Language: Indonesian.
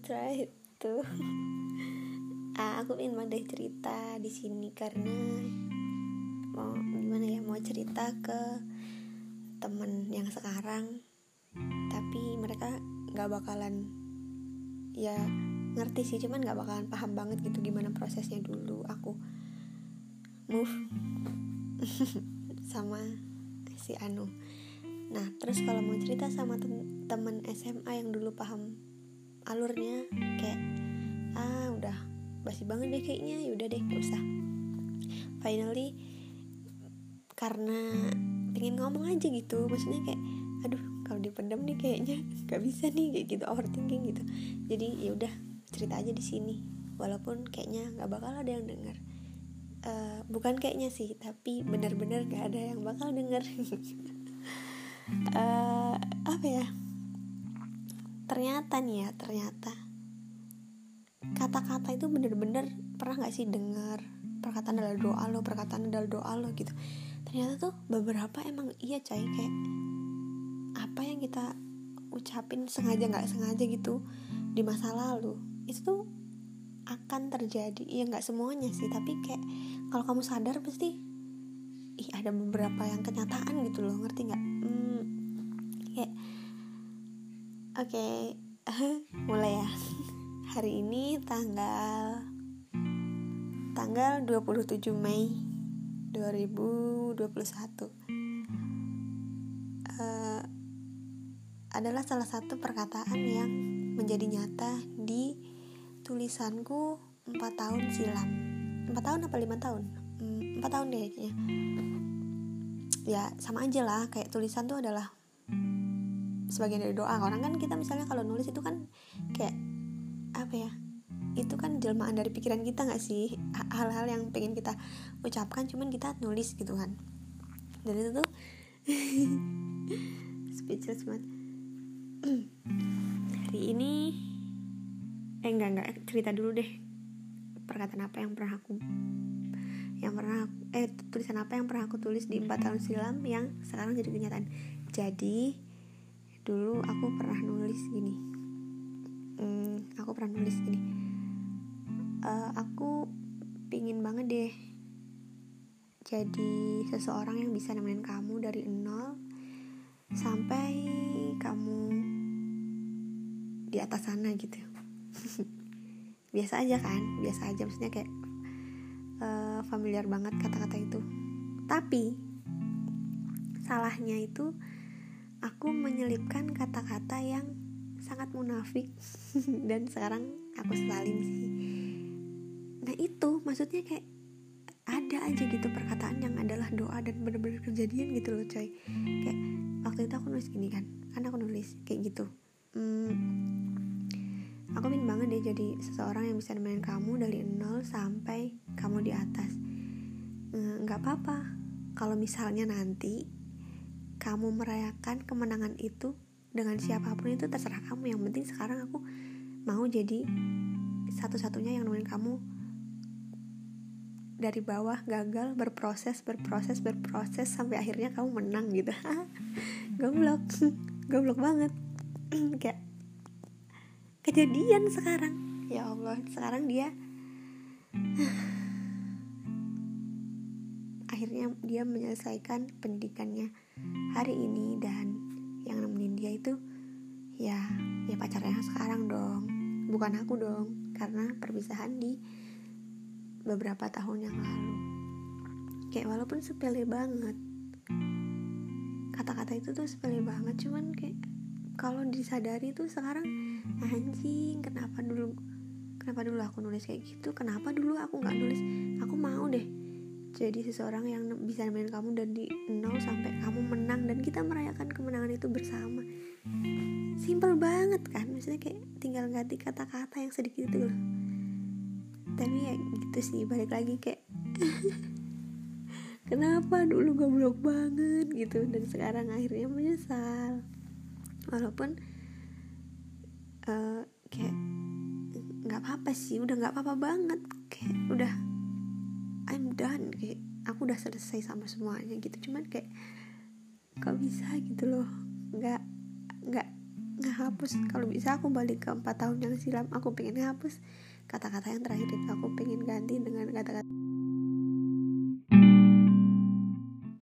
try to ah, aku ingin banget cerita di sini karena mau gimana ya mau cerita ke temen yang sekarang. Tapi mereka nggak bakalan ya ngerti sih cuman nggak bakalan paham banget gitu gimana prosesnya dulu. Aku move sama si Anu. Nah terus kalau mau cerita sama temen SMA yang dulu paham alurnya kayak ah udah basi banget deh kayaknya yaudah deh gak usah. Finally karena pengen ngomong aja gitu maksudnya kayak aduh kalau dipendam nih kayaknya gak bisa nih kayak gitu overthinking gitu. Jadi ya udah cerita aja di sini. Walaupun kayaknya nggak bakal ada yang denger. Uh, bukan kayaknya sih tapi benar-benar gak ada yang bakal denger. Uh, apa ya ternyata nih ya ternyata. Kata-kata itu bener-bener pernah nggak sih dengar perkataan adalah doa lo perkataan adalah doa lo gitu. Ternyata tuh beberapa emang iya coy. Kayak apa yang kita ucapin sengaja nggak sengaja gitu di masa lalu itu tuh akan terjadi. Ya nggak semuanya sih tapi kayak kalau kamu sadar pasti ih ada beberapa yang kenyataan gitu loh. Ngerti nggak oke okay. mulai ya hari ini tanggal tanggal 27 Mei 2021 uh, eh, adalah salah satu perkataan yang menjadi nyata di tulisanku 4 tahun silam 4 tahun apa 5 tahun? 4 hmm, tahun deh kayaknya ya sama aja lah kayak tulisan tuh adalah sebagian dari doa. Orang kan kita misalnya kalau nulis itu kan kayak apa ya itu kan jelmaan dari pikiran kita nggak sih? Hal-hal yang pengen kita ucapkan cuman kita nulis gitu kan. Dan itu tuh speechless banget. Hari ini eh enggak enggak cerita dulu deh perkataan apa yang pernah aku yang pernah eh tulisan apa yang pernah aku tulis di empat tahun silam yang sekarang jadi kenyataan. Jadi dulu aku pernah nulis gini. Hmm, aku pernah nulis gini. Uh, aku pingin banget deh jadi seseorang yang bisa nemenin kamu dari nol sampai kamu di atas sana gitu. Biasa aja kan biasa aja. Maksudnya kayak uh, familiar banget kata-kata itu. Tapi salahnya itu aku menyelipkan kata-kata yang sangat munafik dan sekarang aku sesalin sih. Nah itu maksudnya kayak ada aja gitu perkataan yang adalah doa dan bener-bener kejadian gitu loh coy. Kayak waktu itu aku nulis gini kan kan aku nulis kayak gitu. Hmm, aku ingin banget deh jadi seseorang yang bisa nemenin kamu dari nol sampai kamu di atas. Nggak hmm, apa-apa. Kalau misalnya nanti kamu merayakan kemenangan itu dengan siapa pun itu terserah kamu. Yang penting sekarang aku mau jadi satu-satunya yang nemenin kamu. Dari bawah gagal berproses berproses berproses sampai akhirnya kamu menang gitu. Goblok. Goblok banget. Kayak kejadian sekarang. Ya Allah sekarang dia akhirnya dia menyelesaikan pendidikannya. Hari ini dan yang nemenin dia itu ya ya pacarnya sekarang dong. Bukan aku dong karena perpisahan di beberapa tahun yang lalu. Kayak walaupun sepele banget. Kata-kata itu tuh sepele banget cuman kayak kalau disadari tuh sekarang anjing kenapa dulu kenapa dulu aku nulis kayak gitu? Kenapa dulu aku nggak nulis jadi seseorang yang bisa nemenin kamu dari nol sampai kamu menang dan kita merayakan kemenangan itu bersama. Simple banget kan? Maksudnya kayak tinggal ganti kata-kata yang sedikit itu loh. Tapi ya gitu sih balik lagi kayak kenapa dulu goblok banget gitu dan sekarang akhirnya menyesal. Walaupun uh, kayak nggak apa-apa sih udah nggak apa-apa banget. Kayak udah udah selesai sama semuanya gitu. Cuman kayak kok bisa? gitu loh. Nggak nggak ngehapus kalau bisa aku balik ke empat tahun yang silam aku pengen ngehapus kata-kata yang terakhir itu. Aku pengen ganti dengan kata-kata